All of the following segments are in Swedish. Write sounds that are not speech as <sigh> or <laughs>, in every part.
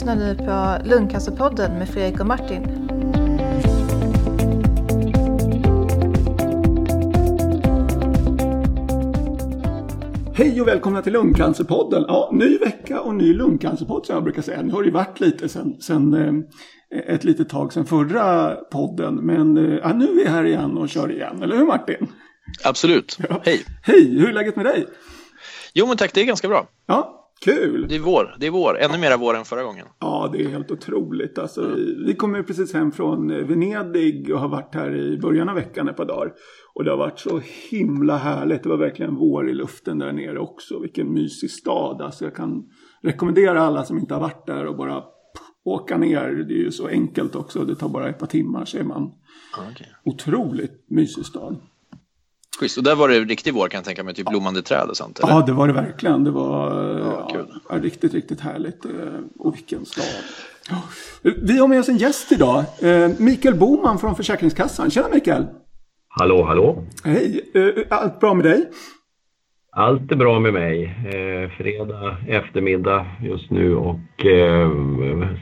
lyssnar nu på Lungcancerpodden med Fredrik och Martin. Hej och välkomna till Lungcancerpodden. Ja, ny vecka och ny lungcancerpodd som jag brukar säga. Nu har det varit lite sen, sen eh, ett litet tag sedan förra podden. Men eh, ja, nu är vi här igen och kör igen. Eller hur Martin? Absolut. Ja. Hej. Hej, hur är läget med dig? Jo men tack, det är ganska bra. Ja, Kul! Det är vår, det är vår. ännu mera vår än förra gången. Ja, det är helt otroligt. Alltså, mm. vi, vi kommer precis hem från Venedig och har varit här i början av veckan ett par dagar. Och det har varit så himla härligt. Det var verkligen vår i luften där nere också. Vilken mysig stad. Alltså, jag kan rekommendera alla som inte har varit där och bara åka ner. Det är ju så enkelt också. Det tar bara ett par timmar så är man. Okay. Otroligt mysig stad. Schysst. Och där var det riktig vår kan jag tänka mig, typ blommande träd och sånt? Eller? Ja, det var det verkligen. Det var ja, ja, riktigt, riktigt härligt. Eh, och vilken stad. Vi har med oss en gäst idag. Eh, Mikael Boman från Försäkringskassan. Tjena Mikael! Hallå, hallå! Hej! Eh, allt bra med dig? Allt är bra med mig. Eh, fredag eftermiddag just nu och eh,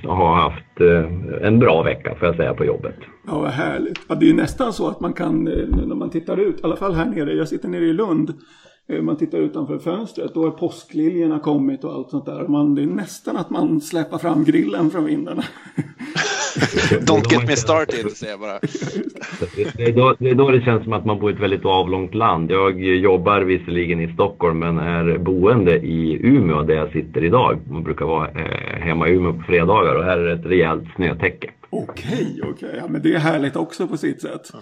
har haft eh, en bra vecka får jag säga på jobbet. Ja, vad härligt. Ja, det är nästan så att man kan, eh, när man tittar ut, i alla fall här nere, jag sitter nere i Lund, man tittar utanför fönstret, då har påskliljorna kommit och allt sånt där. Man, det är nästan att man släpar fram grillen från vinden. <laughs> Don't get me started, säger jag bara. Det är, då, det är då det känns som att man bor i ett väldigt avlångt land. Jag jobbar visserligen i Stockholm men är boende i Umeå där jag sitter idag. Man brukar vara eh, hemma i Umeå på fredagar och här är det ett rejält snötäcke. Okej, okej. Ja, men det är härligt också på sitt sätt.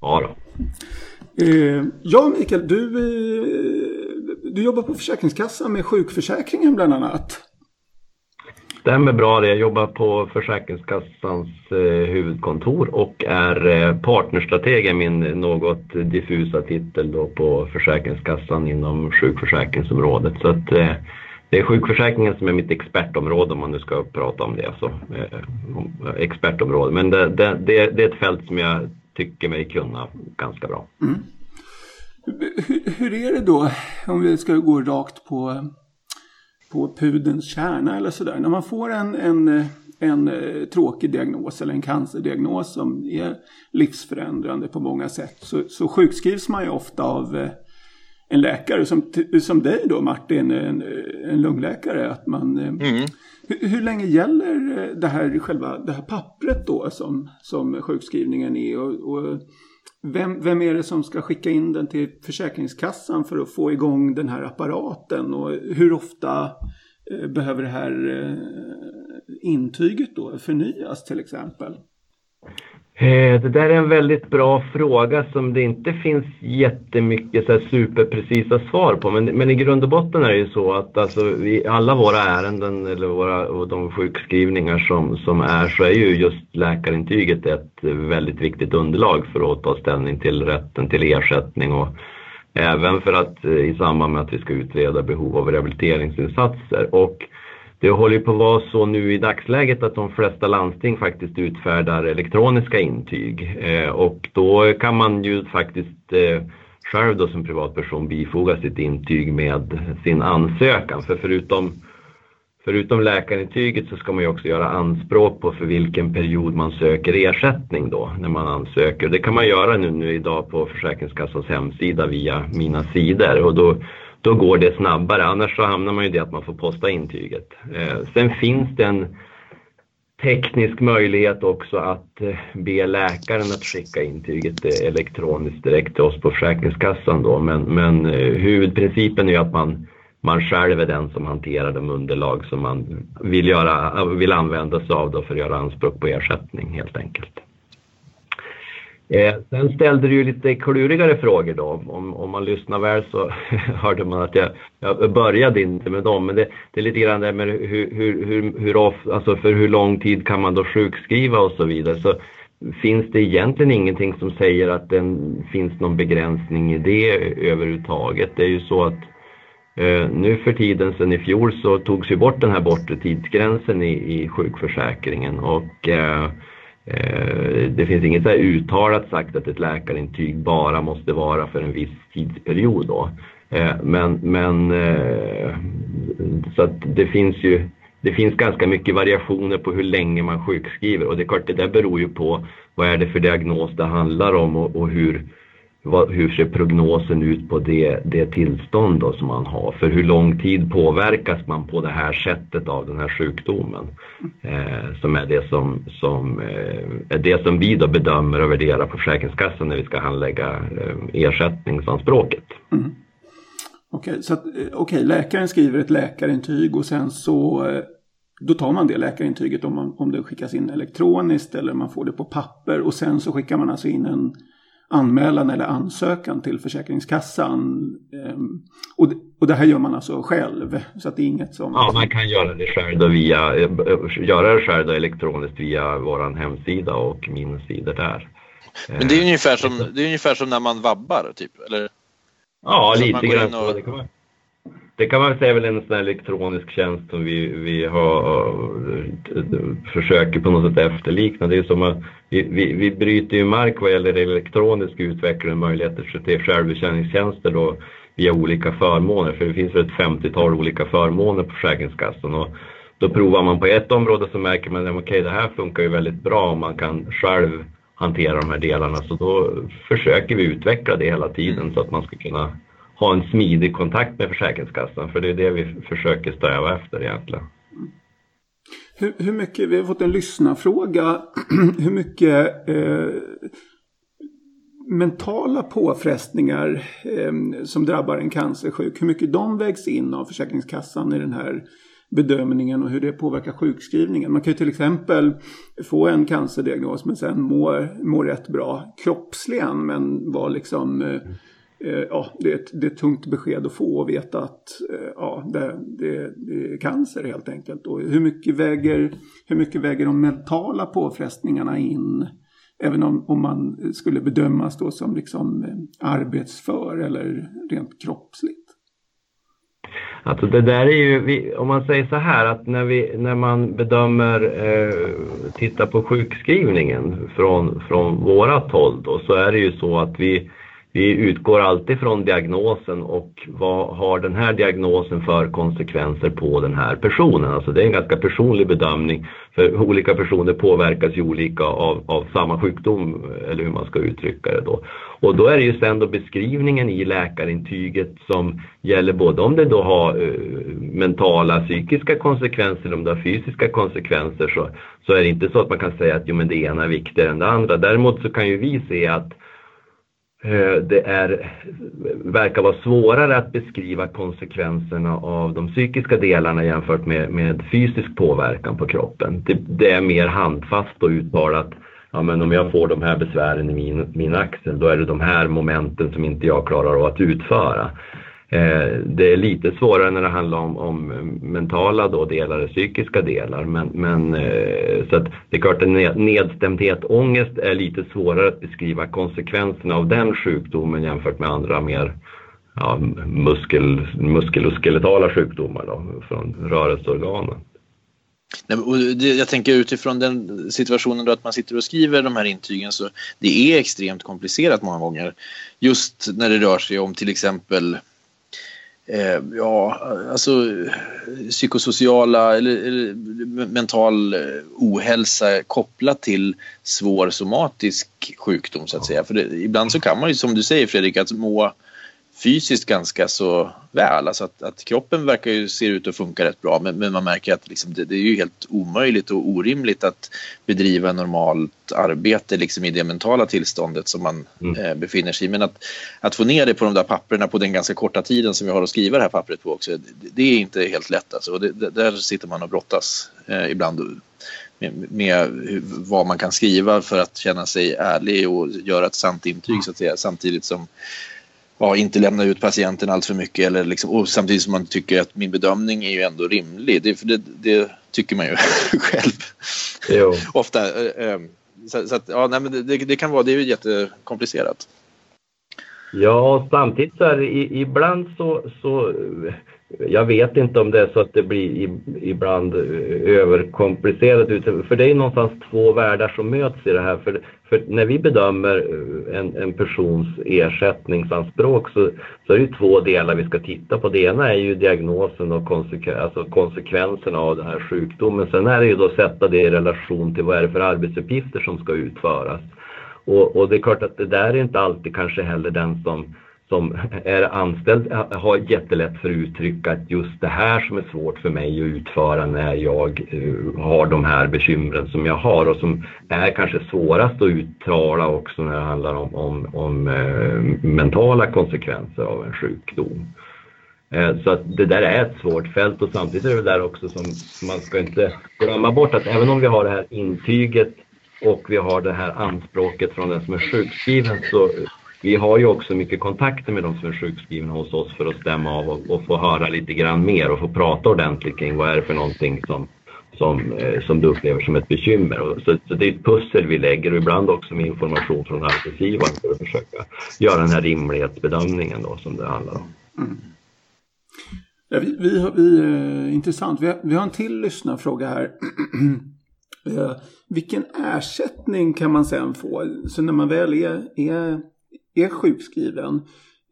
Ja då. Eh, ja, Mikael, du, eh, du jobbar på Försäkringskassan med sjukförsäkringen bland annat. Stämmer bra det. Jag jobbar på Försäkringskassans eh, huvudkontor och är eh, partnerstrateg min något diffusa titel då på Försäkringskassan inom sjukförsäkringsområdet. Så att, eh, det är sjukförsäkringen som är mitt expertområde om man nu ska prata om det. Alltså, eh, Så, eh, expertområde. Men det, det, det, är ett fält som jag tycker mig kunna ganska bra. Mm. Hur, hur, är det då om vi ska gå rakt på, på pudens kärna eller sådär. När man får en, en, en eh, tråkig diagnos eller en cancerdiagnos som är livsförändrande på många sätt så, så sjukskrivs man ju ofta av eh, en läkare som, som dig då Martin, en, en lungläkare. Att man, eh, mm. hur, hur, länge gäller eh, det här, själva, det här pappret då som, som sjukskrivningen är? Och, och vem, vem är det som ska skicka in den till Försäkringskassan för att få igång den här apparaten? Och hur ofta eh, behöver det här intyget då förnyas till exempel? Eh, det där är en väldigt bra fråga som det inte finns jättemycket så superprecisa svar på. Men, men i grund och botten är det ju så att alltså, i alla våra ärenden eller våra, och de sjukskrivningar som, som är så är ju just läkarintyget ett väldigt viktigt underlag för att ta ställning till rätten till ersättning och även för att eh, i samband med att vi ska utreda behov av rehabiliteringsinsatser. Och det håller på att vara så nu i dagsläget att de flesta landsting faktiskt utfärdar elektroniska intyg eh, och då kan man ju faktiskt eh, själv då som privatperson bifoga sitt intyg med sin ansökan. För förutom, förutom läkarintyget så ska man ju också göra anspråk på för vilken period man söker ersättning då när man ansöker. Det kan man göra nu, nu idag på Försäkringskassans hemsida via Mina sidor och då då går det snabbare. Annars så hamnar man ju i det att man får posta intyget. Eh, sen finns det en teknisk möjlighet också att eh, be läkaren att skicka intyget eh, elektroniskt direkt till oss på Försäkringskassan då. Men, men eh, huvudprincipen är att man, man själv är den som hanterar de underlag som man vill, göra, vill använda sig av då för att göra anspråk på ersättning helt enkelt. Eh, sen ställde du ju lite klurigare frågor då. Om, om man lyssnar väl så <laughs> hörde man att jag, jag började inte med dem. Men det, det är lite grann det med hur, hur, hur, hur off, alltså för hur lång tid kan man då sjukskriva och så vidare. Så finns det egentligen ingenting som säger att det finns någon begränsning i det överhuvudtaget. Det är ju så att eh, nu för tiden sen i fjol så togs ju bort den här bortre tidsgränsen i, i sjukförsäkringen och Eh, Eh, det finns inget så uttalat sagt att ett läkarintyg bara måste vara för en viss tidsperiod. Då. Eh, men, men eh, så att det finns ju det finns ganska mycket variationer på hur länge man sjukskriver och det är klart det där beror ju på vad är det för diagnos det handlar om och, och hur, vad, hur ser prognosen ut på det, det tillstånd då som man har? För hur lång tid påverkas man på det här sättet av den här sjukdomen? Eh, som är det som, som, eh, är det som vi då bedömer och värderar på Försäkringskassan när vi ska handlägga eh, ersättningsanspråket. Mm. Okej, okay, så att, eh, okay, läkaren skriver ett läkarintyg och sen så eh, då tar man det läkarintyget om, man, om det skickas in elektroniskt eller man får det på papper och sen så skickar man alltså in en anmälan eller ansökan till Försäkringskassan. Ehm, och, och det här gör man alltså själv? Så att det är inget som... Ja, man kan göra det själv då via, göra det själv då elektroniskt via vår hemsida och min sida där. Men det är ungefär som, det är ungefär som när man vabbar, typ? Eller? Ja, lite grann så. Det kan man, säga är väl en sån elektronisk tjänst som vi, vi har, försöker på något sätt efterlikna. Det är som att vi, vi, vi bryter ju mark vad gäller elektronisk utveckling och möjligheter till självbetjäningstjänster då via olika förmåner. För det finns väl ett 50-tal olika förmåner på Försäkringskassan. Och då provar man på ett område så märker man att okay, det här funkar ju väldigt bra om man kan själv hantera de här delarna. Så då försöker vi utveckla det hela tiden så att man ska kunna ha en smidig kontakt med Försäkringskassan. För det är det vi försöker sträva efter egentligen. Hur, hur mycket, vi har fått en lyssnarfråga, <clears throat> hur mycket eh, mentala påfrestningar eh, som drabbar en cancersjuk, hur mycket de vägs in av Försäkringskassan i den här bedömningen och hur det påverkar sjukskrivningen. Man kan ju till exempel få en cancerdiagnos men sen må, må rätt bra kroppsligen men vara liksom eh, eh, Eh, ja, det, är ett, det är ett tungt besked att få och veta att eh, ja, det, det, det, är cancer helt enkelt. Och hur mycket väger, hur mycket väger de mentala påfrestningarna in? Även om, om man skulle bedömas då som liksom eh, arbetsför eller rent kroppsligt. Alltså det där är ju, om man säger så här att när, vi, när man bedömer, eh, tittar på sjukskrivningen från, från vårat håll då, så är det ju så att vi, vi utgår alltid från diagnosen och vad har den här diagnosen för konsekvenser på den här personen. Alltså det är en ganska personlig bedömning för olika personer påverkas ju olika av, av samma sjukdom eller hur man ska uttrycka det då. Och då är det ju sen då beskrivningen i läkarintyget som gäller både om det då har uh, mentala, psykiska konsekvenser, om det har fysiska konsekvenser så, så är det inte så att man kan säga att jo, men det ena är viktigare än det andra. Däremot så kan ju vi se att Eh, det är, verkar vara svårare att beskriva konsekvenserna av de psykiska delarna jämfört med, med fysisk påverkan på kroppen. Det, det, är mer handfast och uttalat. Ja, men om jag får de här besvären i min, min axel, då är det de här momenten som inte jag klarar av att utföra. Eh, det är lite svårare när det handlar om, om mentala då delar, psykiska delar. Men, men eh, så att det är klart att nedstämdhet, ångest är lite svårare att beskriva konsekvenserna av den sjukdomen jämfört med andra mer ja, muskel, muskel och skeletala sjukdomar då, från rörelseorganen. Jag tänker utifrån den situationen då att man sitter och skriver de här intygen så det är extremt komplicerat många gånger. Just när det rör sig om till exempel eh, ja, alltså psykosociala eller, eller, mental eh, ohälsa kopplat till svår somatisk sjukdom så att säga. För det, ibland så kan man ju som du säger Fredrik att må fysiskt ganska så väl. Alltså att, att kroppen verkar ju se ut att funka rätt bra men, men man märker att liksom det, det, är ju helt omöjligt och orimligt att bedriva normalt arbete liksom i det mentala tillståndet som man mm. eh, befinner sig i. Men att, att få ner det på de där papperna på den ganska korta tiden som vi har att skriva det här pappret på också, det, det är inte helt lätt. Alltså. Och det, där sitter man och brottas eh, ibland med, med vad man kan skriva för att känna sig ärlig och göra ett sant intyg så att säga samtidigt som ja, inte lämna ut patienten allt för mycket eller liksom, och samtidigt som man tycker att min bedömning är ju ändå rimlig. Det, det, det tycker man ju <laughs> själv. Jo. Ofta. Eh, eh, så, så att, ja, nej, men det, det, kan vara, det är ju jättekomplicerat. Ja, samtidigt så är det ibland så, så jag vet inte om det är så att det blir ibland eh, överkomplicerat. För det är någonstans två världar som möts i det här. För, för när vi bedömer eh, en, en persons ersättningsanspråk så, så är det två delar vi ska titta på. Det ena är ju diagnosen och konsekven, alltså konsekvenserna av den här sjukdomen. Sen är det ju då att sätta det i relation till vad är det för arbetsuppgifter som ska utföras. Och, och det är klart att det där är inte alltid kanske heller den som som är anställd eh, har jättelätt för att uttrycka att just det här som är svårt för mig att utföra när jag eh, har de här bekymren som jag har och som är kanske svårast att uttala också när det handlar om, om, om eh, mentala konsekvenser av en sjukdom. Så att det där är ett svårt fält och samtidigt är det där också som man ska inte glömma bort att även om vi har det här intyget och vi har det här anspråket från den som är sjukskriven så vi har ju också mycket kontakter med de som är sjukskrivna hos oss för att stämma av och, och få höra lite grann mer och få prata ordentligt kring vad är det för någonting som, som, eh, som du upplever som ett bekymmer. Och så, så, det är ett pussel vi lägger och ibland också med information från arbetsgivaren för att försöka göra den här rimlighetsbedömningen då som det handlar om. Mm. Ja, vi, vi, har, vi, eh, intressant. Vi har, vi har en till lyssnarfråga här. <clears throat> eh, vilken ersättning kan man sen få? Så när man väl är, är är sjukskriven.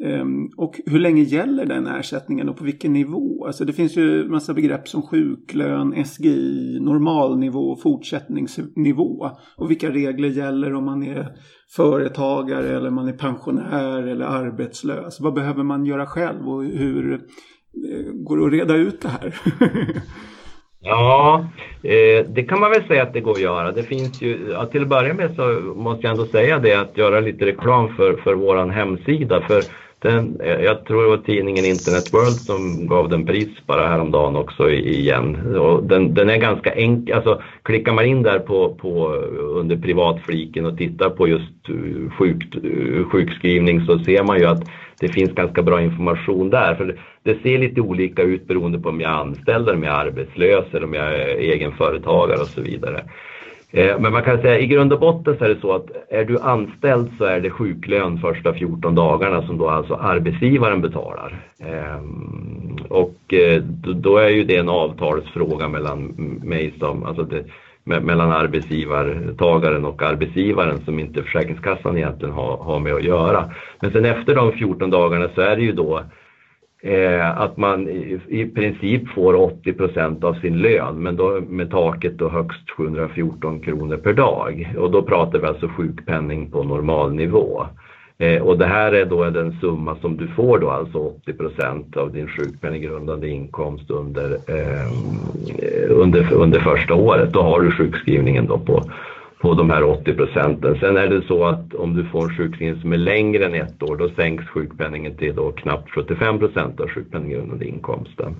Ehm, och hur länge gäller den ersättningen och på vilken nivå? Alltså det finns ju massa begrepp som sjuklön, SGI, normalnivå, fortsättningsnivå. Och vilka regler gäller om man är företagare eller man är pensionär eller arbetslös? Vad behöver man göra själv och hur eh, går det att reda ut det här? <laughs> Ja, eh, det kan man väl säga att det går att göra. Det finns ju, ja, till att börja med så måste jag ändå säga det att göra lite reklam för, för våran hemsida. För den, eh, jag tror det var tidningen Internet World som gav den pris bara häromdagen också igen. Och den, den är ganska enkel, alltså klickar man in där på, på under privatfliken och tittar på just eh, sjuk, eh, sjukskrivning så ser man ju att det finns ganska bra information där. För det ser lite olika ut beroende på om jag är anställd om jag är arbetslös eller om jag är egenföretagare och så vidare. Eh, men man kan säga i grund och botten så är det så att är du anställd så är det sjuklön första 14 dagarna som då alltså arbetsgivaren betalar. Ehm, och eh, då är ju det en avtalsfråga mellan mig som, alltså det, mellan arbetsgivartagaren och arbetsgivaren som inte Försäkringskassan egentligen har, har med att göra. Men sen efter de 14 dagarna så är det ju då eh, att man i, i, princip får 80 av sin lön men då med taket då högst 714 kronor per dag och då pratar vi alltså sjukpenning på normalnivå. Eh, och det här är då den summa som du får då, alltså 80 procent av din sjukpenninggrundande inkomst under, eh, under, under första året. Då har du sjukskrivningen då på, på de här 80 procenten. Sen är det så att om du får en sjukskrivning som är längre än ett år, då sänks sjukpenningen till då knappt 75 procent av sjukpenninggrundande inkomsten.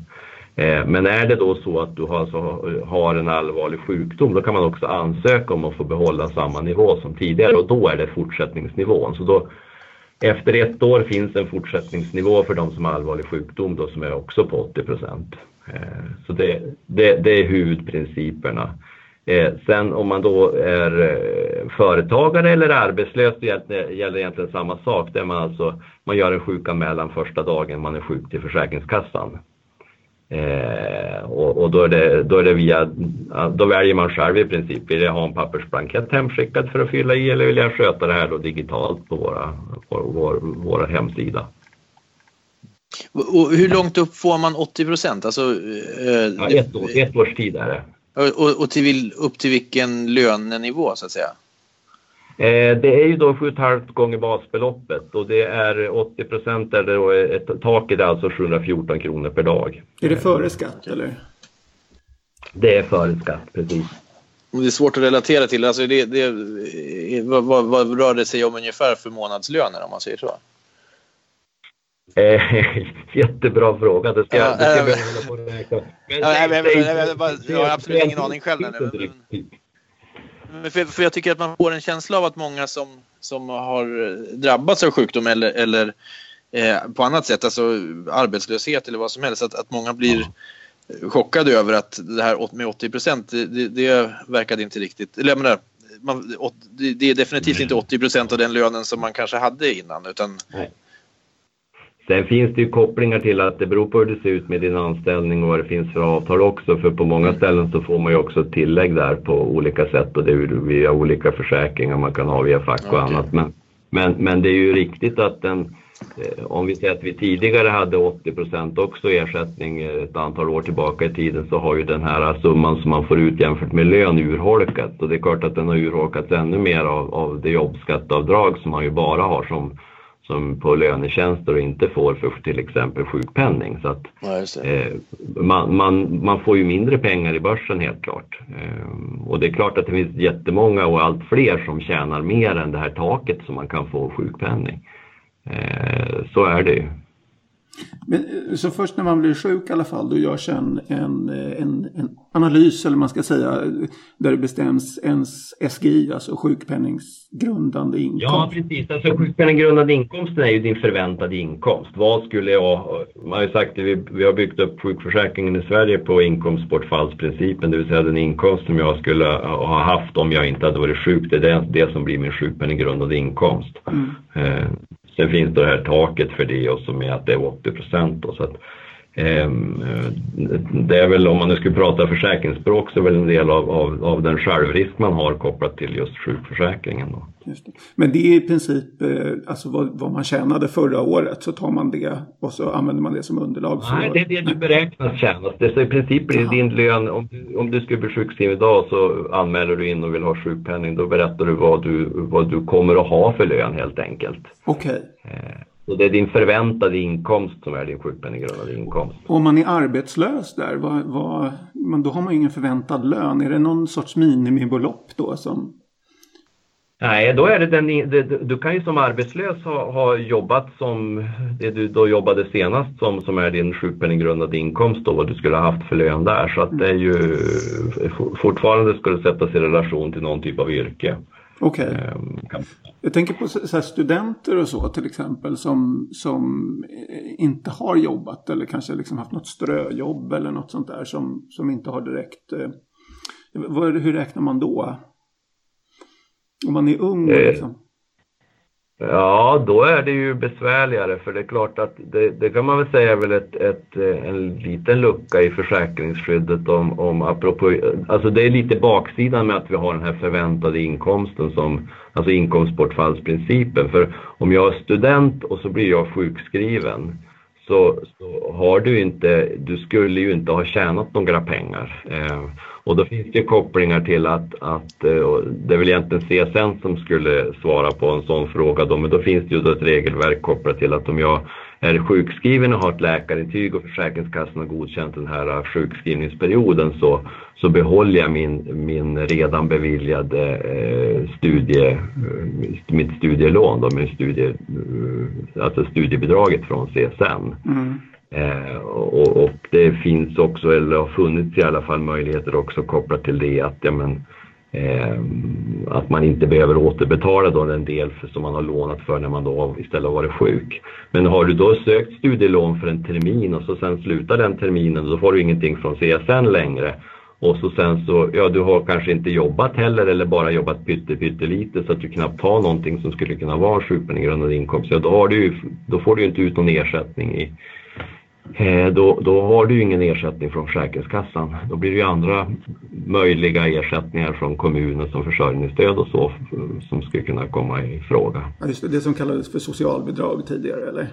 Eh, men är det då så att du alltså har en allvarlig sjukdom, då kan man också ansöka om att få behålla samma nivå som tidigare och då är det fortsättningsnivån. Så då, efter ett år finns en fortsättningsnivå för de som har allvarlig sjukdom då, som är också på 80 procent. Eh, så det, det, det, är huvudprinciperna. Eh, sen om man då är företagare eller arbetslös det gäller egentligen samma sak. Där man, alltså, man gör en sjukanmälan första dagen man är sjuk till Försäkringskassan. Eh, och, och då, är det, då är det via, då väljer man själv i princip. Vill jag ha en pappersblankett hemskickad för att fylla i eller vill jag sköta det här då digitalt på våra, på vår, våra hemsida? Och hur långt upp får man 80 procent? Alltså, eh, ja, ett, år, ett års tid är det. Och, och till, upp till vilken lönenivå så att säga? Eh, det är ju då 7,5 gånger basbeloppet och det är 80 procent taket är alltså 714 kronor per dag. Är det före skatt eller? Det är före skatt, precis. Det är svårt att relatera till. Alltså det, det, vad, vad, vad rör det sig om ungefär för månadslöner om man säger så? Eh, <laughs> jättebra fråga. Det ska, ja, det ska äh, vi hålla på att räkna. Jag har absolut ingen aning själv. Nu, men för, för jag tycker att man får en känsla av att många som, som har drabbats av sjukdom eller, eller eh, på annat sätt, alltså arbetslöshet eller vad som helst, att, att många blir chockade över att det här med 80 procent, det, det verkade inte riktigt, eller jag menar, man, det är definitivt inte 80 procent av den lönen som man kanske hade innan. Utan... Nej. Sen finns det ju kopplingar till att det beror på hur det ser ut med din anställning och vad det finns för avtal också. För på många ställen så får man ju också tillägg där på olika sätt och det är via olika försäkringar man kan ha via fack och Okej. annat. Men, men, men det är ju riktigt att den, eh, om vi säger att vi tidigare hade 80 procent också ersättning eh, ett antal år tillbaka i tiden så har ju den här summan som man får ut jämfört med lön urholkats. Och det är klart att den har urholkats ännu mer av, av det jobbskatteavdrag som man ju bara har som, som på lönetjänster och inte får för till exempel sjukpenning. Så att. Eh, man, man, man får ju mindre pengar i börsen helt klart. Eh, och det är klart att det finns jättemånga och allt fler som tjänar mer än det här taket som man kan få sjukpenning. Eh, så är det ju. Men, eh, så först när man blir sjuk i alla fall då görs en, en, eh, en, en analys eller man ska säga där det bestäms ens SGI, alltså sjukpenningsgrundande inkomst. Ja, precis. Alltså sjukpenninggrundande inkomsten är ju din förväntade inkomst. Vad skulle jag... Man har ju sagt att vi, vi har byggt upp sjukförsäkringen i Sverige på inkomstbortfallsprincipen, det vill säga den inkomst som jag skulle ha haft om jag inte hade varit sjuk. Det är det, det som blir min sjukpenninggrundande inkomst. Eh, sen finns det här taket för det och som är att det är 80 procent. Så att, det är väl, om man nu skulle prata försäkringsspråk, så är väl en del av, av, av den självrisk man har kopplat till just sjukförsäkringen. Då. Just det. Men det är i princip eh, alltså vad, vad man tjänade förra året så tar man det och så använder man det som underlag. Nej, det är det du beräknas tjäna. Det är i princip blir din lön. Om du, om du skulle bli sjukskriven idag så anmäler du in och vill ha sjukpenning. Då berättar du vad du, vad du kommer att ha för lön helt enkelt. Okej. Eh, Så det är din förväntade inkomst som är din sjukpenninggrundande inkomst. Om man är arbetslös där, vad, vad, då har man ju ingen förväntad lön. Är det någon sorts minimibelopp då som... Nej, då är det den, det, du kan ju som arbetslös ha, ha jobbat som det du då jobbade senast som, som är din sjukpenninggrundande inkomst då, vad du skulle ha haft för lön där. Så att det är ju fortfarande skulle sättas i relation till någon typ av yrke. Okej. Ehm, kan- Jag tänker på så studenter och så till exempel som, som eh, inte har jobbat eller kanske liksom haft något ströjobb eller något sånt där som, som inte har direkt... Eh, vad, hur räknar man då? Om man är ung Eh, liksom. Ja, då är det ju besvärligare för det är klart att det, det kan man väl säga är väl ett, ett, eh, en liten lucka i försäkringsskyddet om, om apropå, alltså det är lite baksidan med att vi har den här förväntade inkomsten som, alltså inkomstbortfallsprincipen. För om jag är student och så blir jag sjukskriven så, så har du inte, du skulle ju inte ha tjänat några pengar. Eh, och då finns det kopplingar till att, att eh, det är väl egentligen CSN som skulle svara på en sån fråga då, men då finns det ju då ett regelverk kopplat till att om jag är sjukskriven och har ett läkarintyg och Försäkringskassan har godkänt den här eh, sjukskrivningsperioden så, så behåller jag min, min redan beviljade eh, studie, eh, mitt studielån, då, min studie, alltså studiebidraget från CSN. Mm. Eh, och, och det finns också, eller har funnits i alla fall möjligheter också kopplat till det att, ja, men, eh, att man inte behöver återbetala då den del för, som man har lånat för när man då istället har varit sjuk. Men har du då sökt studielån för en termin och så sen slutar den terminen då får du ingenting från CSN längre. Och så sen så, ja du har kanske inte jobbat heller eller bara jobbat pytte, pyttelite så att du knappt har någonting som skulle kunna vara en sjukpenninggrundande inkomst. Ja, då, har du, då får du ju inte ut någon ersättning i, då, då har du ju ingen ersättning från Försäkringskassan. Då blir det ju andra möjliga ersättningar från kommunen som försörjningsstöd och så som skulle kunna komma i fråga. Ja, just det, det som kallades för socialbidrag tidigare eller?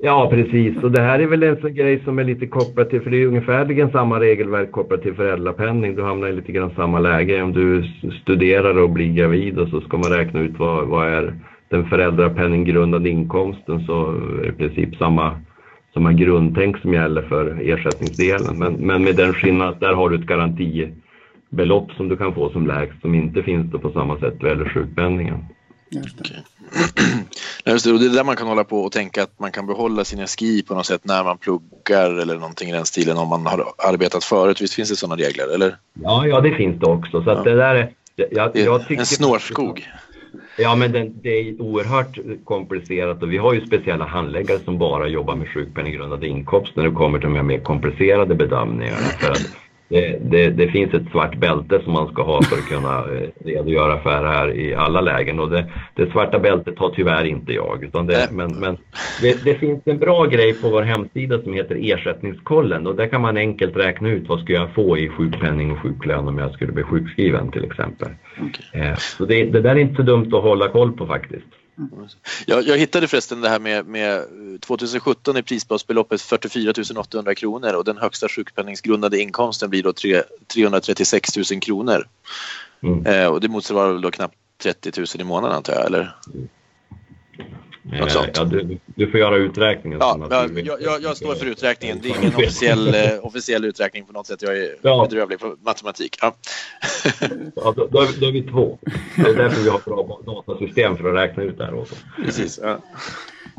Ja, precis. Och det här är väl en sån grej som är lite kopplat till, för det är ungefärligen samma regelverk kopplat till föräldrapenning. Du hamnar i lite grann samma läge. Om du studerar och blir gravid och så ska man räkna ut vad, vad är den föräldrapenninggrundande inkomsten så är det i princip samma, samma grundtänk som gäller för ersättningsdelen. Men, men med den skillnaden att där har du ett garantibelopp som du kan få som lägst som inte finns då på samma sätt vad gäller sjukpenningen. Just det. <clears throat> Just det, och det är där man kan hålla på och tänka att man kan behålla sin SGI på något sätt när man pluggar eller någonting i den stilen om man har arbetat förut. Visst finns det sådana regler? Eller? Ja, ja det finns det också. Så att Ja. det där är... Jag, jag tycker, en snårskog. Ja, men den, det är oerhört komplicerat och vi har ju speciella handläggare som bara jobbar med sjukpenninggrundande inkomst när det kommer till de här mer komplicerade bedömningarna. För att det, det, det, finns ett svart bälte som man ska ha för att kunna eh, redogöra för det här i alla lägen och det, det svarta bältet har tyvärr inte jag. Utan det, men men det, finns en bra grej på vår hemsida som heter Ersättningskollen och där kan man enkelt räkna ut vad skulle jag få i sjukpenning och sjuklön om jag skulle bli sjukskriven till exempel. Okay. Eh, så det, det där är inte så dumt att hålla koll på faktiskt. Jag, jag, hittade förresten det här med, med 2017 är prisbasbeloppet 44 800 kronor och den högsta sjukpenningsgrundande inkomsten blir då 3, 336 000 kronor. Mm. Eh, och det motsvarar då knappt 30 000 i månaden antar jag, eller? Mm. Något sånt. Ja, du, du får göra uträkningen. Ja, jag, jag, jag, står för uträkningen. Det är ingen <laughs> officiell, eh, officiell uträkning på något sätt. Jag är ja. bedrövlig på matematik. Ja. <laughs> ja då, då, är vi två. Det är därför vi har bra datasystem för att räkna ut det här också. Precis. Ja.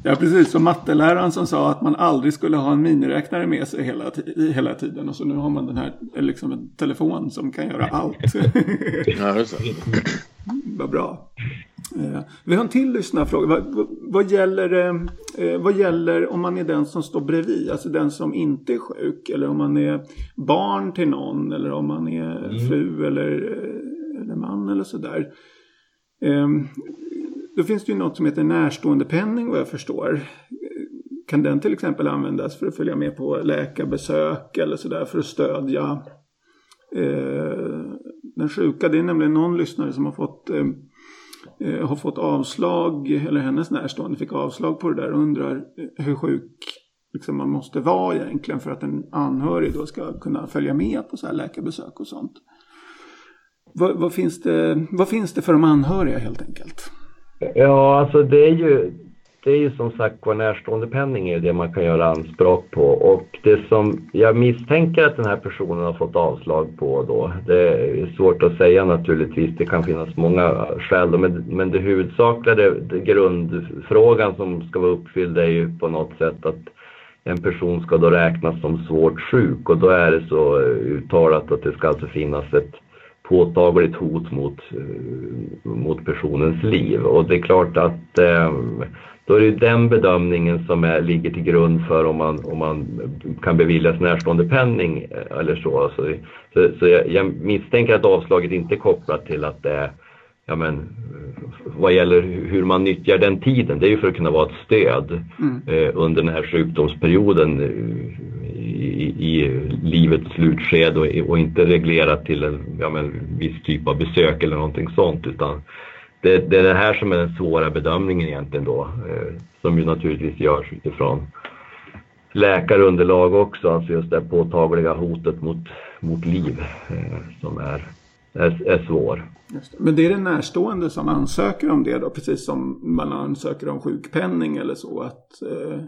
Ja, precis. Som matteläraren som sa att man aldrig skulle ha en miniräknare med sig hela, hela tiden. Och så nu har man den här, liksom en telefon som kan göra allt. ja, det är <laughs> så. Vad bra. Eh, vi har en till lyssnarfråga. Vad, vad, gäller, eh, vad gäller om man är den som står bredvid, alltså den som inte är sjuk eller om man är barn till någon eller om man är mm. fru eller, eh, eller man eller sådär. Eh, då finns det ju något som heter närståendepenning vad jag förstår. Kan den till exempel användas för att följa med på läkarbesök eller sådär för att stödja eh, den sjuka? Det är nämligen någon lyssnare som har fått eh, har fått avslag, eller hennes närstående fick avslag på det där och undrar eh, hur sjuk liksom, man måste vara egentligen för att en anhörig då ska kunna följa med på så här läkarbesök och sånt. Vad, vad, finns det, vad finns det för de anhöriga helt enkelt? Ja, alltså det är ju det är ju som sagt var närståendepenning är det man kan göra anspråk på. Och det som jag misstänker att den här personen har fått avslag på då, det är svårt att säga naturligtvis, det kan finnas många skäl men, men det huvudsakliga, det, det grundfrågan som ska vara uppfylld är ju på något sätt att en person ska då räknas som svårt sjuk. Och då är det så uttalat att det ska alltså finnas ett påtagligt hot mot, mot personens liv. Och det är klart att eh, då är det den bedömningen som är, ligger till grund för om man, om man kan beviljas närståendepenning eh, eller så. Så, så, så jag, jag, misstänker att avslaget inte är kopplat till att det är ja men, vad gäller hur man nyttjar den tiden, det är ju för att kunna vara ett stöd mm. eh, under den här sjukdomsperioden eh, i, i livets slutskede och, och, inte reglerat till en ja men, viss typ av besök eller någonting sånt utan det, det, är det här som är den svåra bedömningen egentligen då, eh, som ju naturligtvis görs utifrån läkarunderlag också, alltså just det påtagliga hotet mot, mot liv eh, som är, är, är svår. Det. Men det är den närstående som ansöker om det då, precis som man ansöker om sjukpenning eller så, att eh,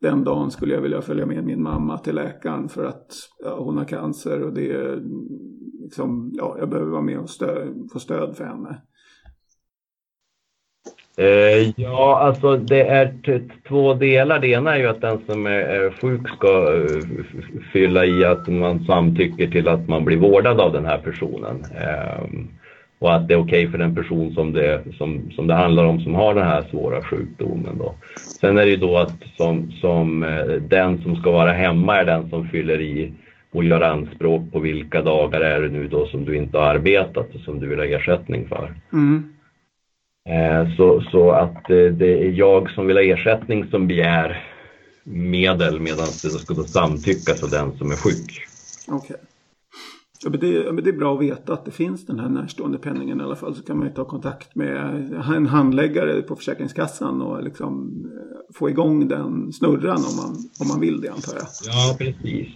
den dagen skulle jag vilja följa med min mamma till läkaren för att ja, hon har cancer och det är liksom, ja, jag behöver vara med och stö få stöd för henne. Eh, ja, alltså det är två delar. Det ena är ju att den som är sjuk ska eh, fylla i att man samtycker till att man blir vårdad av den här personen. Ehm, och att det är okej okay för den person som det, som, som det handlar om som har den här svåra sjukdomen. Då. Sen är det ju då att som, som eh, den som ska vara hemma är den som fyller i och gör anspråk på vilka dagar är det nu då som du inte har arbetat och som du vill ha ersättning för. Mm. Eh, så, så att eh, det är jag som vill ha ersättning som begär medel medan det ska då samtyckas av den som är sjuk. Okej. Okay. Ja, men det, men det är bra att veta att det finns den här närstående penningen i alla fall. Så kan man ju ta kontakt med en handläggare på Försäkringskassan och liksom eh, få igång den snurran om man, om man vill det antar jag. Ja, precis.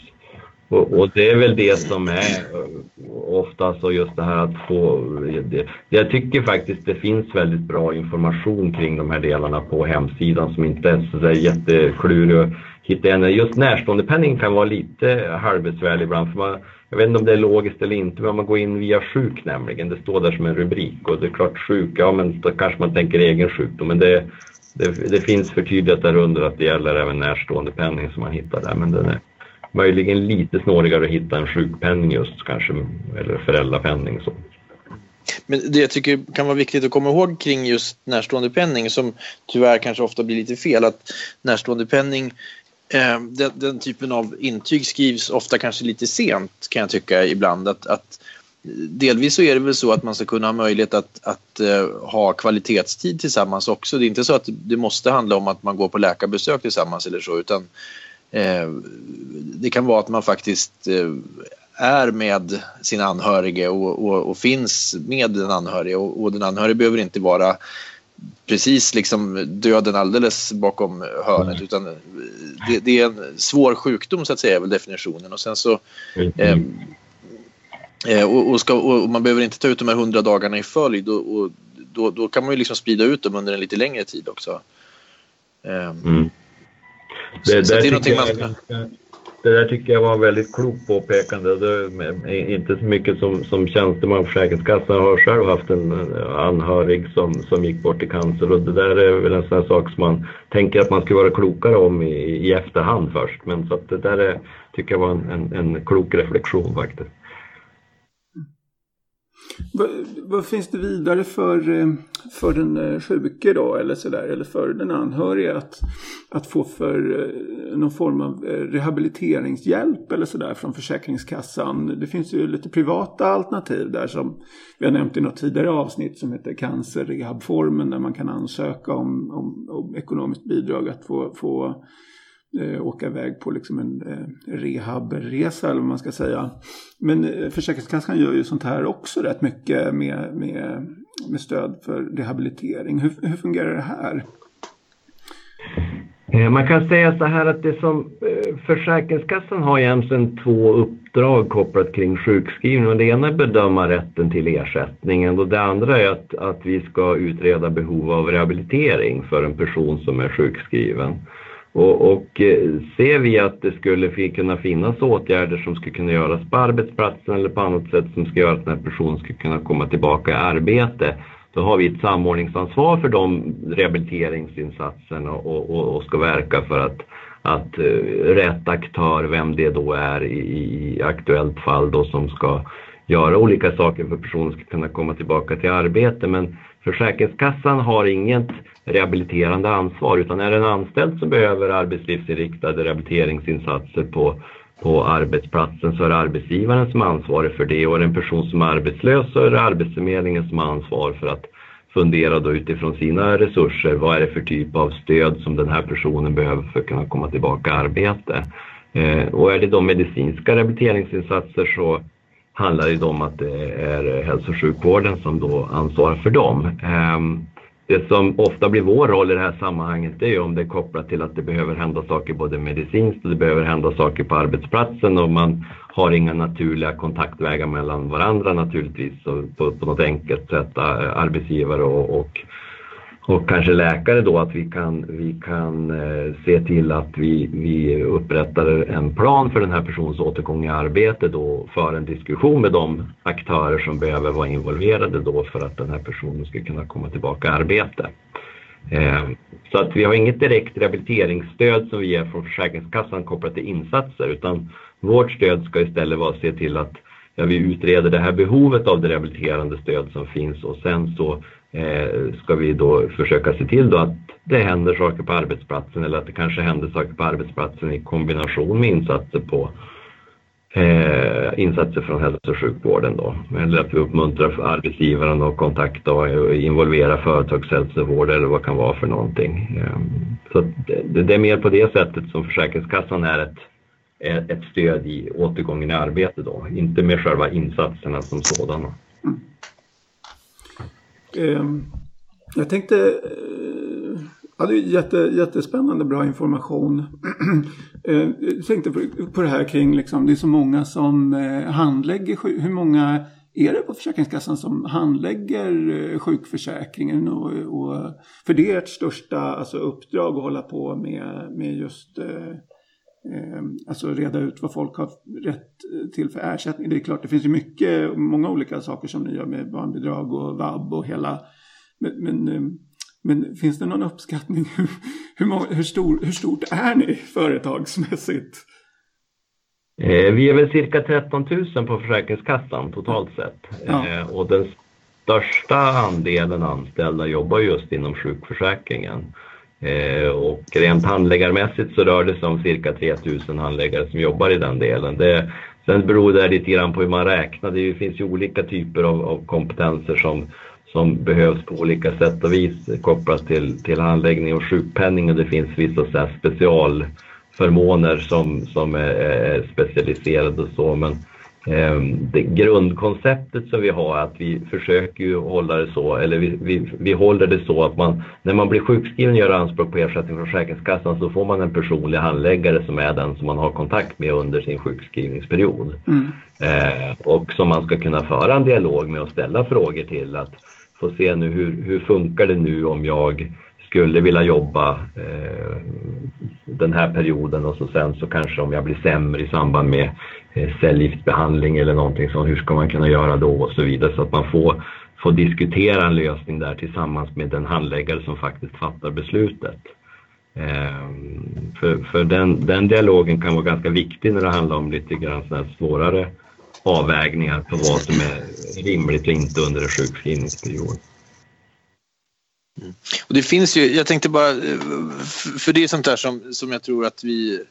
Och, och, det är väl det som är eh, oftast och just det här att få... Det, jag tycker faktiskt det finns väldigt bra information kring de här delarna på hemsidan som inte är så jätteklurig att hitta. igen. Just närståendepenning kan vara lite halvbesvärlig ibland. För man, jag vet inte om det är logiskt eller inte, men man går in via sjuk nämligen. Det står där som en rubrik och det är klart sjuk, ja men då kanske man tänker egen sjukdom. Men det, det, det finns förtydligat där under att det gäller även närståendepenning som man hittar där. Men den är, möjligen lite snårigare att hitta en sjukpenning just kanske, eller föräldrapenning. Så. Men det jag tycker kan vara viktigt att komma ihåg kring just närståendepenning som tyvärr kanske ofta blir lite fel att närståendepenning eh, den, den, typen av intyg skrivs ofta kanske lite sent kan jag tycka ibland. Att, att delvis så är det väl så att man ska kunna ha möjlighet att, att uh, ha kvalitetstid tillsammans också. Det är inte så att det måste handla om att man går på läkarbesök tillsammans eller så utan uh, det kan vara att man faktiskt uh, är med sin anhörige och, och, och, finns med den anhörige och, och den anhörige behöver inte vara precis liksom döden alldeles bakom hörnet utan det, det, är en svår sjukdom så att säga är väl definitionen och sen så eh, och, och, ska, och, man behöver inte ta ut de här hundra dagarna i följd och, och då, då, kan man ju liksom sprida ut dem under en lite längre tid också. Eh, mm. Det, så, så det är någonting man... Det där tycker jag var väldigt klok påpekande. Det inte så mycket som, som tjänsteman på Försäkringskassan. Jag har själv haft en anhörig som, som gick bort i cancer och det där är väl en sån här sak som man tänker att man ska vara klokare om i, i efterhand först. Men så att det där är, tycker jag var en, en, en klok reflektion faktiskt. Vad, vad, finns det vidare för, eh, för den eh, sjuke då eller sådär eller för den anhöriga att, att få för eh, någon form av rehabiliteringshjälp eller sådär från Försäkringskassan? Det finns ju lite privata alternativ där som vi har nämnt i något tidigare avsnitt som heter cancerrehabformen där man kan ansöka om, om, om ekonomiskt bidrag att få, få eh, åka iväg på liksom en eh, rehabresa eller vad man ska säga. Men eh, Försäkringskassan gör ju sånt här också rätt mycket med, med, med stöd för rehabilitering. Hur, hur fungerar det här? Eh, man kan säga så här att det som eh, Försäkringskassan har egentligen två uppdrag kopplat kring sjukskrivning. Det ena är att bedöma rätten till ersättningen och det andra är att, att vi ska utreda behov av rehabilitering för en person som är sjukskriven. Och, och eh, ser vi att det skulle kunna finnas åtgärder som skulle kunna göras på arbetsplatsen eller på annat sätt som ska göra att den här personen ska kunna komma tillbaka i arbete, då har vi ett samordningsansvar för de rehabiliteringsinsatserna och, och, och ska verka för att, att eh, rätt aktör, vem det då är i, i aktuellt fall då som ska göra olika saker för att personen ska kunna komma tillbaka till arbete. Men Försäkringskassan har inget rehabiliterande ansvar utan är det en anställd som behöver arbetslivsinriktade rehabiliteringsinsatser på, på arbetsplatsen så är det arbetsgivaren som är ansvarig för det och är det en person som är arbetslös så är det Arbetsförmedlingen som har ansvar för att fundera då utifrån sina resurser, vad är det för typ av stöd som den här personen behöver för att kunna komma tillbaka i arbete. Eh, och är det då medicinska rehabiliteringsinsatser så handlar det om att det är hälso och sjukvården som då ansvarar för dem. Ehm, det som ofta blir vår roll i det här sammanhanget är ju om det är kopplat till att det behöver hända saker både medicinskt och det behöver hända saker på arbetsplatsen och man har inga naturliga kontaktvägar mellan varandra naturligtvis på, på något enkelt sätt eh, arbetsgivare och, och och kanske läkare då att vi kan, vi kan eh, se till att vi, vi upprättar en plan för den här personens återgång i arbete då för en diskussion med de aktörer som behöver vara involverade då för att den här personen ska kunna komma tillbaka i arbete. Eh, så att vi har inget direkt rehabiliteringsstöd som vi ger från Försäkringskassan kopplat till insatser utan vårt stöd ska istället vara att se till att ja, vi utreder det här behovet av det rehabiliterande stöd som finns och sen så eh, ska vi då försöka se till då att det händer saker på arbetsplatsen eller att det kanske händer saker på arbetsplatsen i kombination med insatser på eh, insatser från hälso och sjukvården då. Eller att vi uppmuntrar arbetsgivaren att kontakta och eh, involvera företagshälsovård eller vad det kan vara för någonting. Eh, så det, det, är mer på det sättet som Försäkringskassan är ett, Eh, ett stöd i återgången i arbete då, inte med själva insatserna som sådana. Mm. Jag tänkte, eh, ja, det är jätte, jättespännande bra information. <clears throat> Eh, jag tänkte på det här kring, liksom, det är så många som handlägger, hur många är det på Försäkringskassan som handlägger sjukförsäkringen? Och, och, för det är ert största alltså, uppdrag att hålla på med, med just eh, alltså reda ut vad folk har rätt till för ersättning. Det är klart, det finns ju mycket, många olika saker som ni gör med barnbidrag och vab och hela. Men, men, eh, men finns det någon uppskattning? <laughs> Hur, hur, hur, stor, hur stort är ni företagsmässigt? Eh, vi är väl cirka 13 000 på Försäkringskassan totalt sett. Ja. Eh, och den största andelen anställda jobbar just inom sjukförsäkringen. Eh, och rent handläggarmässigt så rör det sig om cirka 3000 handläggare som jobbar i den delen. Det, sen beror det lite grann på hur man räknar. Det finns ju olika typer av, av kompetenser som, som behövs på olika sätt och vis kopplat till, till handläggning och sjukpenning och det finns vissa så specialförmåner som, som är, är specialiserade och så. Men, det grundkonceptet som vi har är att vi försöker ju hålla det så, eller vi, vi, vi håller det så att man, när man blir sjukskriven och gör anspråk på ersättning från Försäkringskassan så får man en personlig handläggare som är den som man har kontakt med under sin sjukskrivningsperiod. Mm. Eh, och som man ska kunna föra en dialog med och ställa frågor till att få se nu hur, hur funkar det nu om jag skulle vilja jobba eh, den här perioden och så sen så kanske om jag blir sämre i samband med Eh, cellgiftsbehandling eller någonting sånt, hur ska man kunna göra då och så vidare så att man får, får diskutera en lösning där tillsammans med den handläggare som faktiskt fattar beslutet. Ehm, för för den, den dialogen kan vara ganska viktig när det handlar om lite grann svårare avvägningar på vad som är rimligt och inte under en sjukskrivningsperiod. Mm. Och det finns ju, jag tänkte bara, eh, för det är sånt där som, som jag tror att vi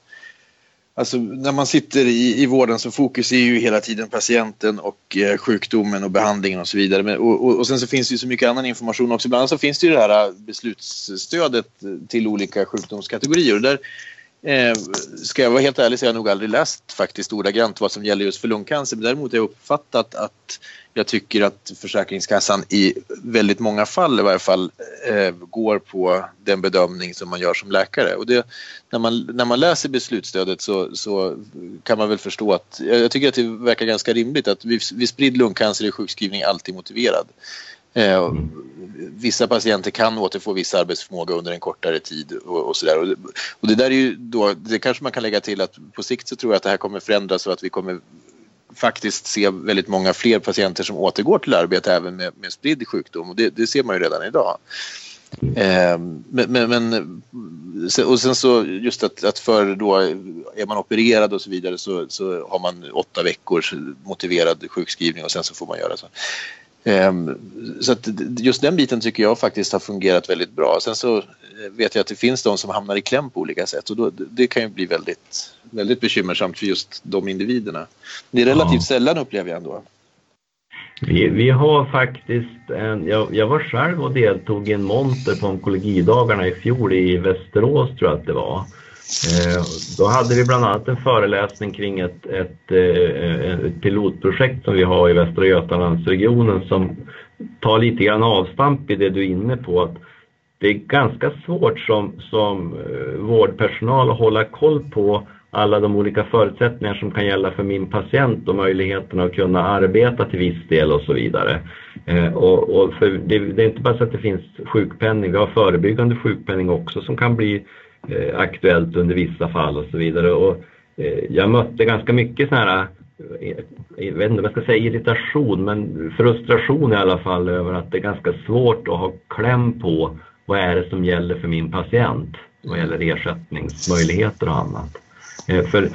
Alltså när man sitter i, i vården så fokus är ju hela tiden patienten och eh, sjukdomen och behandlingen och så vidare. Men, och, och, och, sen så finns det ju så mycket annan information också. Bland annat så finns det ju det här eh, beslutsstödet eh, till olika sjukdomskategorier. Och där eh, ska jag vara helt ärlig så har jag nog aldrig läst faktiskt ordagrant vad som gäller just för lungcancer. Men däremot har jag uppfattat att jag tycker att Försäkringskassan i väldigt många fall i varje fall eh, går på den bedömning som man gör som läkare. Och det, när, man, när man läser beslutsstödet så, så kan man väl förstå att jag tycker att det verkar ganska rimligt att vid, vid spridd lungcancer är sjukskrivning alltid motiverad. Eh, vissa patienter kan återfå viss arbetsförmåga under en kortare tid och, och sådär. Och, och, det där är ju då, det kanske man kan lägga till att på sikt så tror jag att det här kommer förändras så att vi kommer faktiskt se väldigt många fler patienter som återgår till arbete även med, med spridd sjukdom och det, det ser man ju redan idag. Eh, men, men, men, och sen så just att, att för då är man opererad och så vidare så, så har man åtta veckors motiverad sjukskrivning och sen så får man göra så. Ehm, så att just den biten tycker jag faktiskt har fungerat väldigt bra. Sen så vet jag att det finns de som hamnar i kläm på olika sätt och då, det kan ju bli väldigt, väldigt bekymmersamt för just de individerna. Det är relativt ja. sällan upplever jag ändå. Vi, vi har faktiskt en, jag, jag var själv och deltog i en monter på onkologidagarna i fjol i Västerås tror jag att det var. Eh, då hade vi bland annat en föreläsning kring ett, ett, eh, eh, ett, pilotprojekt som vi har i Västra Götalandsregionen som tar lite grann avstamp i det du är inne på. Att det är ganska svårt som, som vårdpersonal att hålla koll på alla de olika förutsättningar som kan gälla för min patient och möjligheterna att kunna arbeta till viss del och så vidare. och, och det, det, är inte bara så att det finns sjukpenning, vi har förebyggande sjukpenning också som kan bli eh, aktuellt under vissa fall och så vidare. Och, eh, jag mötte ganska mycket sådana här, eh, jag vet inte om jag ska säga irritation, men frustration i alla fall över att det är ganska svårt att ha kläm på vad är det som gäller för min patient vad gäller ersättningsmöjligheter och annat. Eh, för,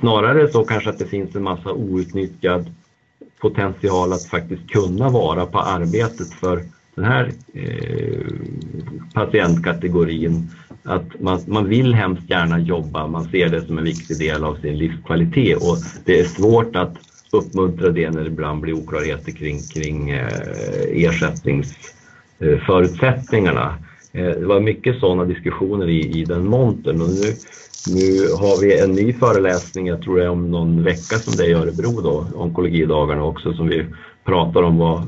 snarare så kanske att det finns en massa outnyttjad potential att faktiskt kunna vara på arbetet för den här eh, patientkategorin att man, man vill hemskt gärna jobba, man ser det som en viktig del av sin livskvalitet. Och det är svårt att uppmuntra det när det ibland blir oklarheter kring, kring eh, ersättningsförutsättningarna. Eh, det var mycket sådana diskussioner i, i den montern och nu, nu har vi en ny föreläsning, jag tror det är om någon vecka som det är i Örebro då, onkologidagarna också, som vi pratar om vad,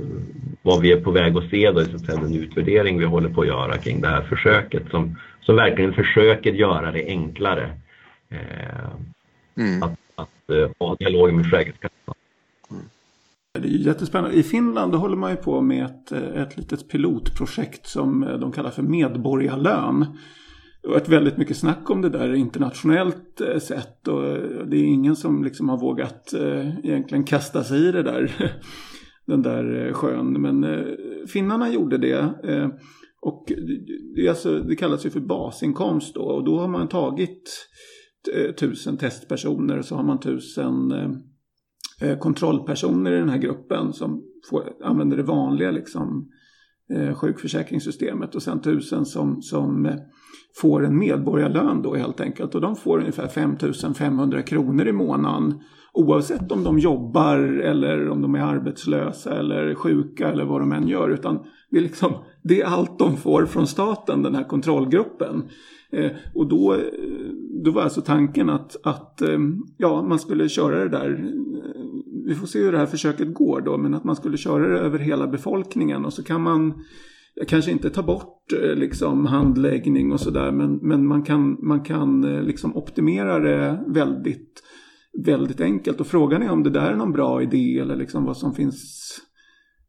vad vi är på väg att se då, i den utvärdering vi håller på att göra kring det här försöket som, som verkligen försöker göra det enklare eh, mm. att, att uh, ha dialog med Försäkringskassan. Mm. Det är jättespännande. I Finland håller man ju på med ett, ett litet pilotprojekt som de kallar för medborgarlön. Det har varit väldigt mycket snack om det där internationellt eh, sett och det är ingen som liksom har vågat eh, egentligen kasta sig i det där <laughs> den där eh, sjön. Men eh, finnarna gjorde det. Och det, alltså, det kallas ju för basinkomst då. Och då har man tagit eh, tusen testpersoner och så har man tusen eh, eh, kontrollpersoner i den här gruppen som får, använder det vanliga liksom eh, sjukförsäkringssystemet och sen tusen som, som får en medborgarlön då helt enkelt. Och de får ungefär 5500 kronor i månaden. Oavsett om de jobbar eller om de är arbetslösa eller sjuka eller vad de än gör. Utan det är, liksom, det är allt de får från staten, den här kontrollgruppen. Eh, och då, eh, då var alltså tanken att, att eh, ja, man skulle köra det där. Eh, vi får se hur det här försöket går då. Men att man skulle köra det över hela befolkningen. Och så kan man kanske inte ta bort eh, liksom handläggning och sådär. Men, men man kan, man kan liksom optimera det väldigt, väldigt enkelt. Och frågan är om det där är någon bra idé eller liksom vad som finns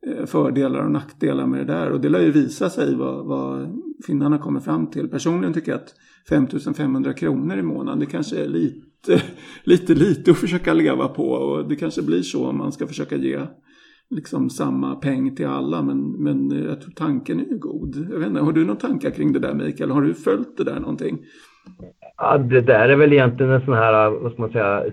eh, fördelar och nackdelar med det där. Och det lär ju visa sig vad, vad finnarna kommer fram till. Personligen tycker jag att 5500 kronor i månaden det kanske är lite, <laughs> lite lite att försöka leva på. Och det kanske blir så om man ska försöka ge liksom samma peng till alla. Men, men jag tror tanken är ju god. Jag vet inte, har du några tankar kring det där Mikael? Har du följt det där någonting? Ja, det där är väl egentligen en sån här, vad ska man säga,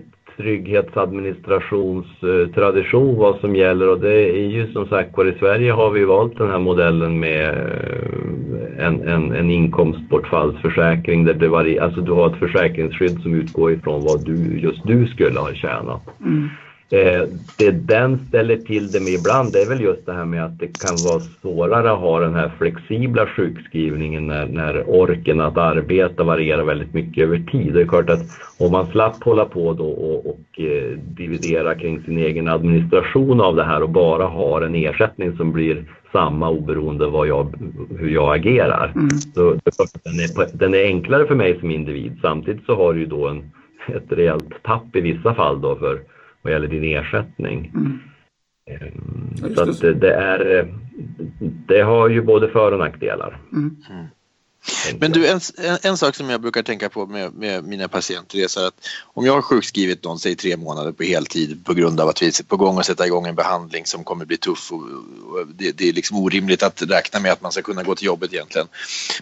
trygghetsadministrationstradition vad som gäller och det är ju som sagt var i Sverige har vi valt den här modellen med eh, en, en, en inkomstbortfallsförsäkring där det var, alltså du har ett försäkringsskydd som utgår ifrån vad du, just du skulle ha tjänat. Mm. Eh, det den ställer till det med ibland det är väl just det här med att det kan vara svårare att ha den här flexibla sjukskrivningen när, när orken att arbeta varierar väldigt mycket över tid. Det är klart att om man slapp hålla på då och, och eh, dividera kring sin egen administration av det här och bara har en ersättning som blir samma oberoende vad jag, hur jag agerar. Mm. Så den, är, den är enklare för mig som individ. Samtidigt så har du ju då en, ett rejält tapp i vissa fall då för vad gäller din ersättning. Mm. Ehm, så att det, det, är, det har ju både för och nackdelar. Mm. Mm. Men du, en, en, en, sak som jag brukar tänka på med, med mina patienter är så att om jag har sjukskrivit någon, säg tre månader på heltid på grund av att vi är på gång att sätta igång en behandling som kommer bli tuff och, och det, det, är liksom orimligt att räkna med att man ska kunna gå till jobbet egentligen.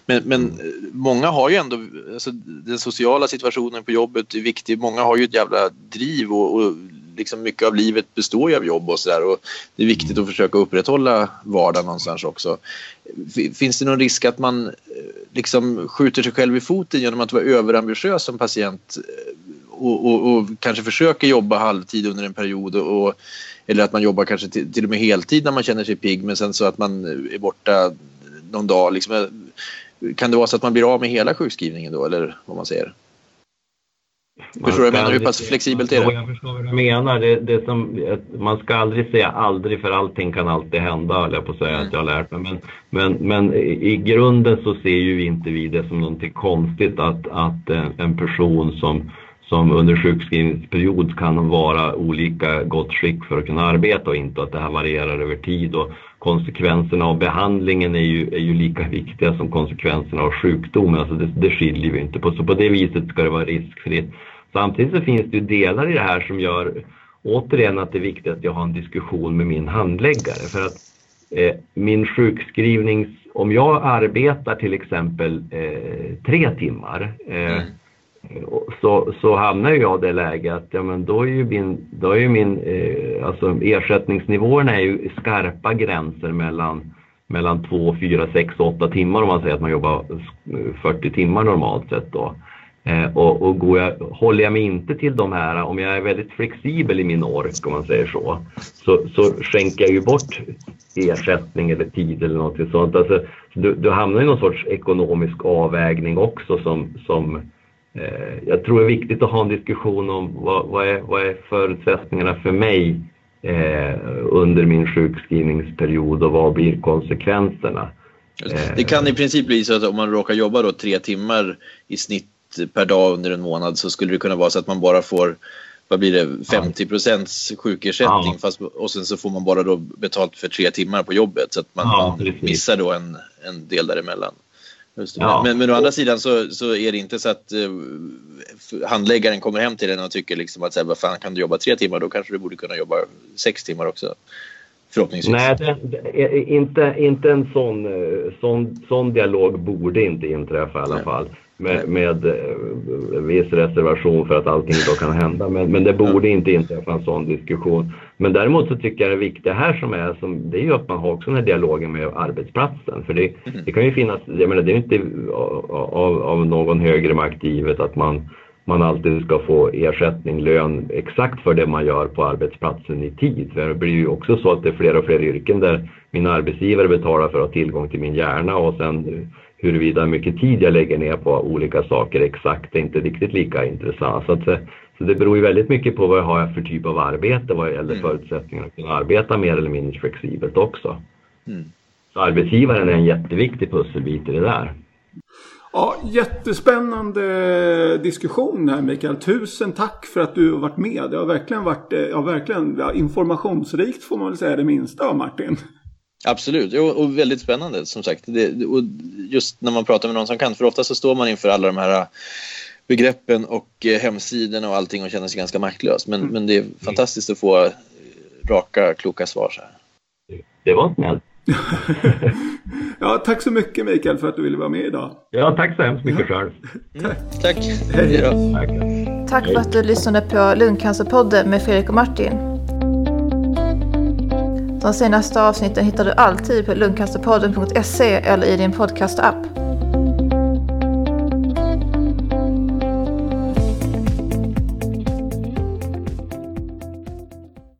Men, men många har ju ändå, alltså, den sociala situationen på jobbet är viktig, många har ju ett jävla driv och, och liksom mycket av livet består ju av jobb och sådär och det är viktigt att försöka upprätthålla vardagen någonstans också. Finns det någon risk att man eh, liksom skjuter sig själv i foten genom att vara överambitiös som patient eh, och, och, och kanske försöker jobba halvtid under en period och, eller att man jobbar kanske till, till och med heltid när man känner sig pigg men sen så att man är borta någon dag. Liksom, kan det vara så att man blir av med hela sjukskrivningen då eller vad man säger? Förstår du jag menar? Hur pass flexibelt är det? Jag förstår vad du menar. Det, det som, man ska aldrig säga aldrig för allting kan alltid hända, höll jag på att säga mm. att jag har lärt mig. Men, men, men i grunden så ser ju inte vi det som någonting konstigt att, att en person som, som under sjukskrivningsperiod kan vara olika gott skick för att kunna arbeta och inte att det här varierar över tid. Och konsekvenserna av behandlingen är ju, är ju lika viktiga som konsekvenserna av sjukdomen. Alltså det, det skiljer vi inte på. Så på det viset ska det vara riskfritt. Samtidigt så finns det ju delar i det här som gör återigen att det är viktigt att jag har en diskussion med min handläggare. För att eh, min sjukskrivnings... Om jag arbetar till exempel eh, tre timmar eh, mm. så, så hamnar jag i det läget att ja, men då är ju min, då är ju min eh, alltså ersättningsnivåerna är ju skarpa gränser mellan mellan 2, 4, 6, 8 timmar om man säger att man jobbar 40 timmar normalt sett då. Eh, och, och går jag, håller jag mig inte till de här, om jag är väldigt flexibel i min ork om man säger så, så, så skänker jag ju bort ersättning eller tid eller något sånt. Alltså, du, du hamnar i någon sorts ekonomisk avvägning också som, som eh, jag tror är viktigt att ha en diskussion om vad, vad, är, vad är förutsättningarna för mig eh, under min sjukskrivningsperiod och vad blir konsekvenserna? Det kan i princip bli så att om man råkar jobba då tre timmar i snitt per dag under en månad så skulle det kunna vara så att man bara får vad blir det, 50 procents sjukersättning ja. fast, och sen så får man bara då betalt för tre timmar på jobbet så att man, ja, man missar då en, en del däremellan. Ja. Men, men å andra sidan så, så är det inte så att uh, handläggaren kommer hem till en och tycker liksom att så här, vad fan kan du jobba tre timmar då kanske du borde kunna jobba sex timmar också. Förhoppningsvis. Nej, det, det, inte, inte en sån, eh, sån, sån dialog borde inte inträffa i alla Nej. fall. Med, med eh, viss reservation för att allting då kan hända. Men, men det borde inte inträffa en sån diskussion. Men däremot så tycker jag det viktiga här som är, som, det är ju att man har också den här dialogen med arbetsplatsen. För det, mm. det kan ju finnas, jag menar det är inte av, av någon högre makt givet att man man alltid ska få ersättning, lön exakt för det man gör på arbetsplatsen i tid. För det blir ju också så att det är fler och fler yrken där min arbetsgivare betalar för att ha tillgång till min hjärna och sen huruvida mycket tid jag lägger ner på olika saker exakt är inte riktigt lika intressant. Så, att, så det beror ju väldigt mycket på vad jag har för typ av arbete vad gäller mm. förutsättningarna att kunna arbeta mer eller mindre flexibelt också. Mm. Så arbetsgivaren är en jätteviktig pusselbit i det där. Ja, jättespännande diskussion här Mikael. Tusen tack för att du har varit med. Det har verkligen varit eh, ja, verkligen, ja, informationsrikt får man väl säga det minsta av Martin. Absolut, och väldigt spännande som sagt. Det, och just när man pratar med någon som kan, för ofta så står man inför alla de här begreppen och eh, hemsidorna och allting och känner sig ganska maktlös. Men, mm. men det är fantastiskt att få raka, kloka svar så här. Det var snällt. <laughs> ja, tack så mycket Mikael för att du ville vara med idag. Ja, tack så hemskt mycket själv. <laughs> Mm. Tack. Hej då. Tack. tack för att du lyssnade på Lungcancerpodden med Fredrik och Martin. De senaste avsnitten hittar du alltid på lungcancerpodden.se eller i din podcastapp.